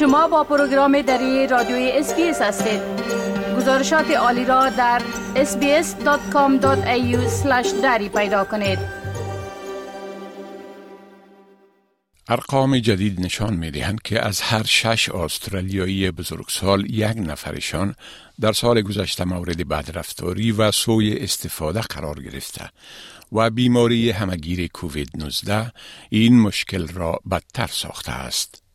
شما با پروگرام دری رادیوی SBS هستید گزارشات عالی را در sbs.com.au دری پیدا کنید ارقام جدید نشان می دهند که از هر شش استرالیایی بزرگسال یک نفرشان در سال گذشته مورد بدرفتاری و سوء استفاده قرار گرفته و بیماری همگیر کووید 19 این مشکل را بدتر ساخته است.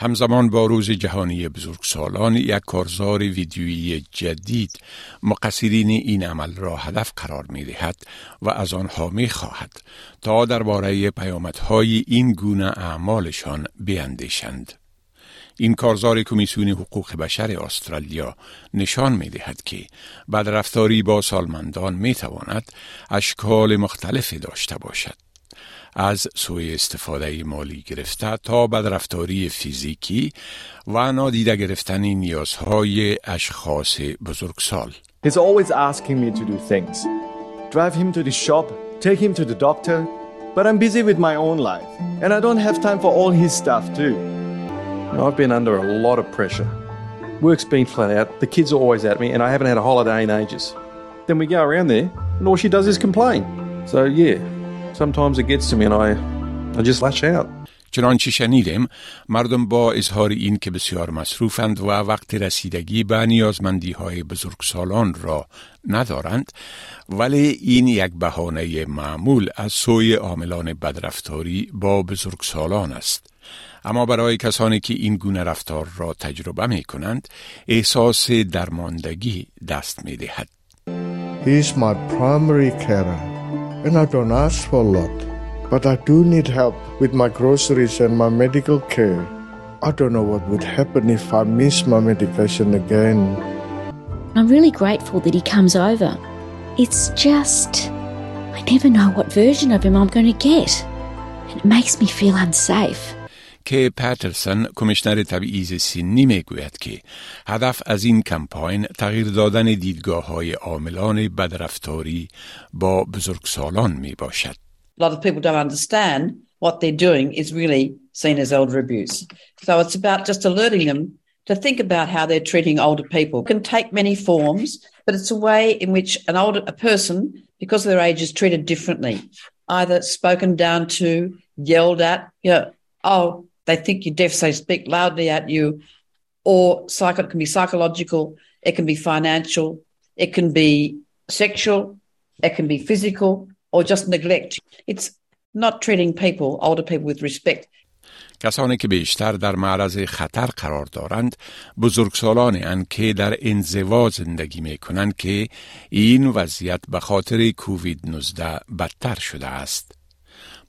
همزمان با روز جهانی بزرگسالان یک کارزار ویدیویی جدید مقصرین این عمل را هدف قرار می دهد و از آنها می خواهد تا درباره پیامدهای این گونه اعمالشان بیندیشند. این کارزار کمیسیون حقوق بشر استرالیا نشان می دهد که بدرفتاری با سالمندان می تواند اشکال مختلفی داشته باشد. از سوی استفاده مالی گرفته تا بدرفتاری فیزیکی و نادیده گرفتن نیازهای اشخاص بزرگسال. He's always asking me to do things. Drive him to the shop, take him to the doctor, but I'm busy with my own life and I don't have time for all his stuff too. I've been under a lot of pressure. Work's been flat out, the kids are always at me, and I haven't had a holiday in ages. Then we go around there, and all she does is complain. So, yeah, sometimes it gets to me and I, I just lash out. چنانچه شنیدیم مردم با اظهار این که بسیار مصروفند و وقت رسیدگی به نیازمندی های بزرگسالان را ندارند ولی این یک بهانه معمول از سوی عاملان بدرفتاری با بزرگسالان است. اما برای کسانی که این گونه رفتار را تجربه می کنند احساس درماندگی دست می دهد He is my primary carer. And I don't ask for a lot. But I do need help with my groceries and my medical care. I don't know what would happen if I miss my medication again. I'm really grateful that he comes over. It's just, I never know what version of him I'm going to get. And it makes me feel unsafe. که پاترسون کمیشنر تبعیض سنی می گوید که هدف از این کمپاین تغییر دادن دیدگاه های عاملان بدرفتاری با بزرگسالان می باشد. a lot of people don't understand what they're doing is really seen as elder abuse. So it's about just alerting them to think about how they're treating older people. It can take many forms, but it's a way in which an older a person, because of their age, is treated differently, either spoken down to, yelled at, you know, oh, they think you're deaf, so speak loudly at you, or psycho, it can be psychological, it can be financial, it can be sexual, it can be physical, or just neglect. It's not treating people, older people, with respect. کسانی که بیشتر در معرض خطر قرار دارند بزرگسالان اند که در انزوا زندگی می کنند که این وضعیت به خاطر کووید 19 بدتر شده است.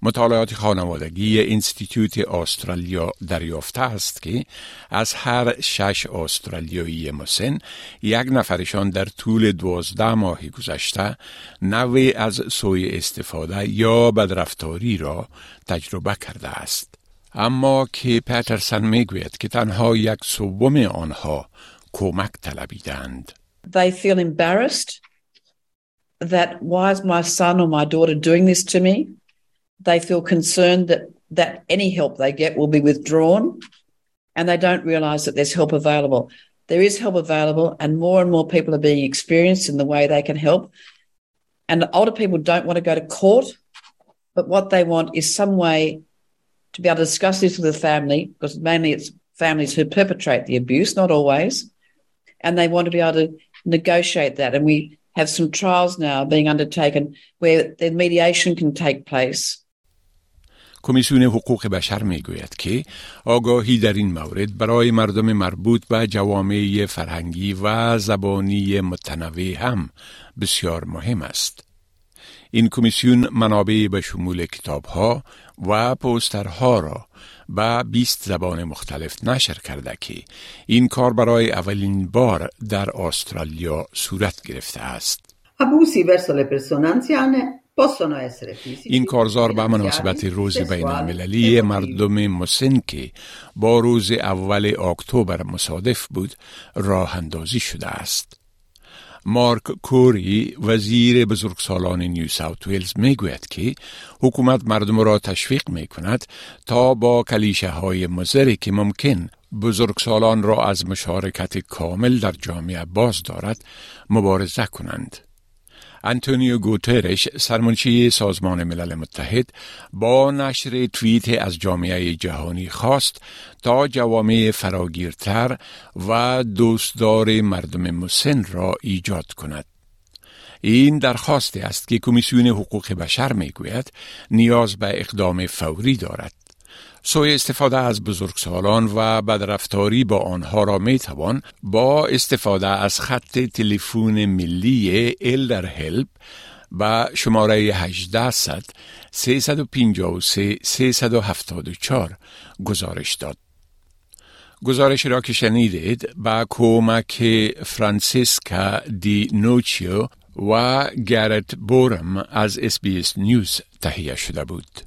مطالعات خانوادگی انستیتوت استرالیا دریافته است که از هر شش استرالیایی مسن یک نفرشان در طول دوازده ماه گذشته نوع از سوی استفاده یا بدرفتاری را تجربه کرده است. اما که پترسن می‌گوید که تنها یک سوم آنها کمک طلبیدند. They feel embarrassed that why is my son or my daughter doing this to me? They feel concerned that, that any help they get will be withdrawn and they don't realise that there's help available. There is help available and more and more people are being experienced in the way they can help. And older people don't want to go to court, but what they want is some way to be able to discuss this with the family, because mainly it's families who perpetrate the abuse, not always. And they want to be able to negotiate that. And we have some trials now being undertaken where the mediation can take place کمیسیون حقوق بشر می گوید که آگاهی در این مورد برای مردم مربوط به جوامع فرهنگی و زبانی متنوع هم بسیار مهم است. این کمیسیون منابع به شمول کتابها و پوسترها را به 20 زبان مختلف نشر کرده که این کار برای اولین بار در استرالیا صورت گرفته است. Abusi verso le این کارزار به مناسبت روز بین المللی مردم مسن که با روز اول اکتبر مصادف بود راه اندازی شده است. مارک کوری وزیر بزرگسالان نیو ساوت ویلز می گوید که حکومت مردم را تشویق می کند تا با کلیشه های مزری که ممکن بزرگسالان را از مشارکت کامل در جامعه باز دارد مبارزه کنند. انتونیو گوترش سرمنشی سازمان ملل متحد با نشر توییت از جامعه جهانی خواست تا جوامع فراگیرتر و دوستدار مردم مسن را ایجاد کند. این درخواستی است که کمیسیون حقوق بشر می گوید نیاز به اقدام فوری دارد. سوی استفاده از بزرگسالان و بدرفتاری با آنها را می توان با استفاده از خط تلفن ملی الدر هلپ با شماره 1800 353 374 گزارش داد. گزارش را که شنیدید با کمک فرانسیسکا دی نوچیو و گرت بورم از SBS News تهیه شده بود.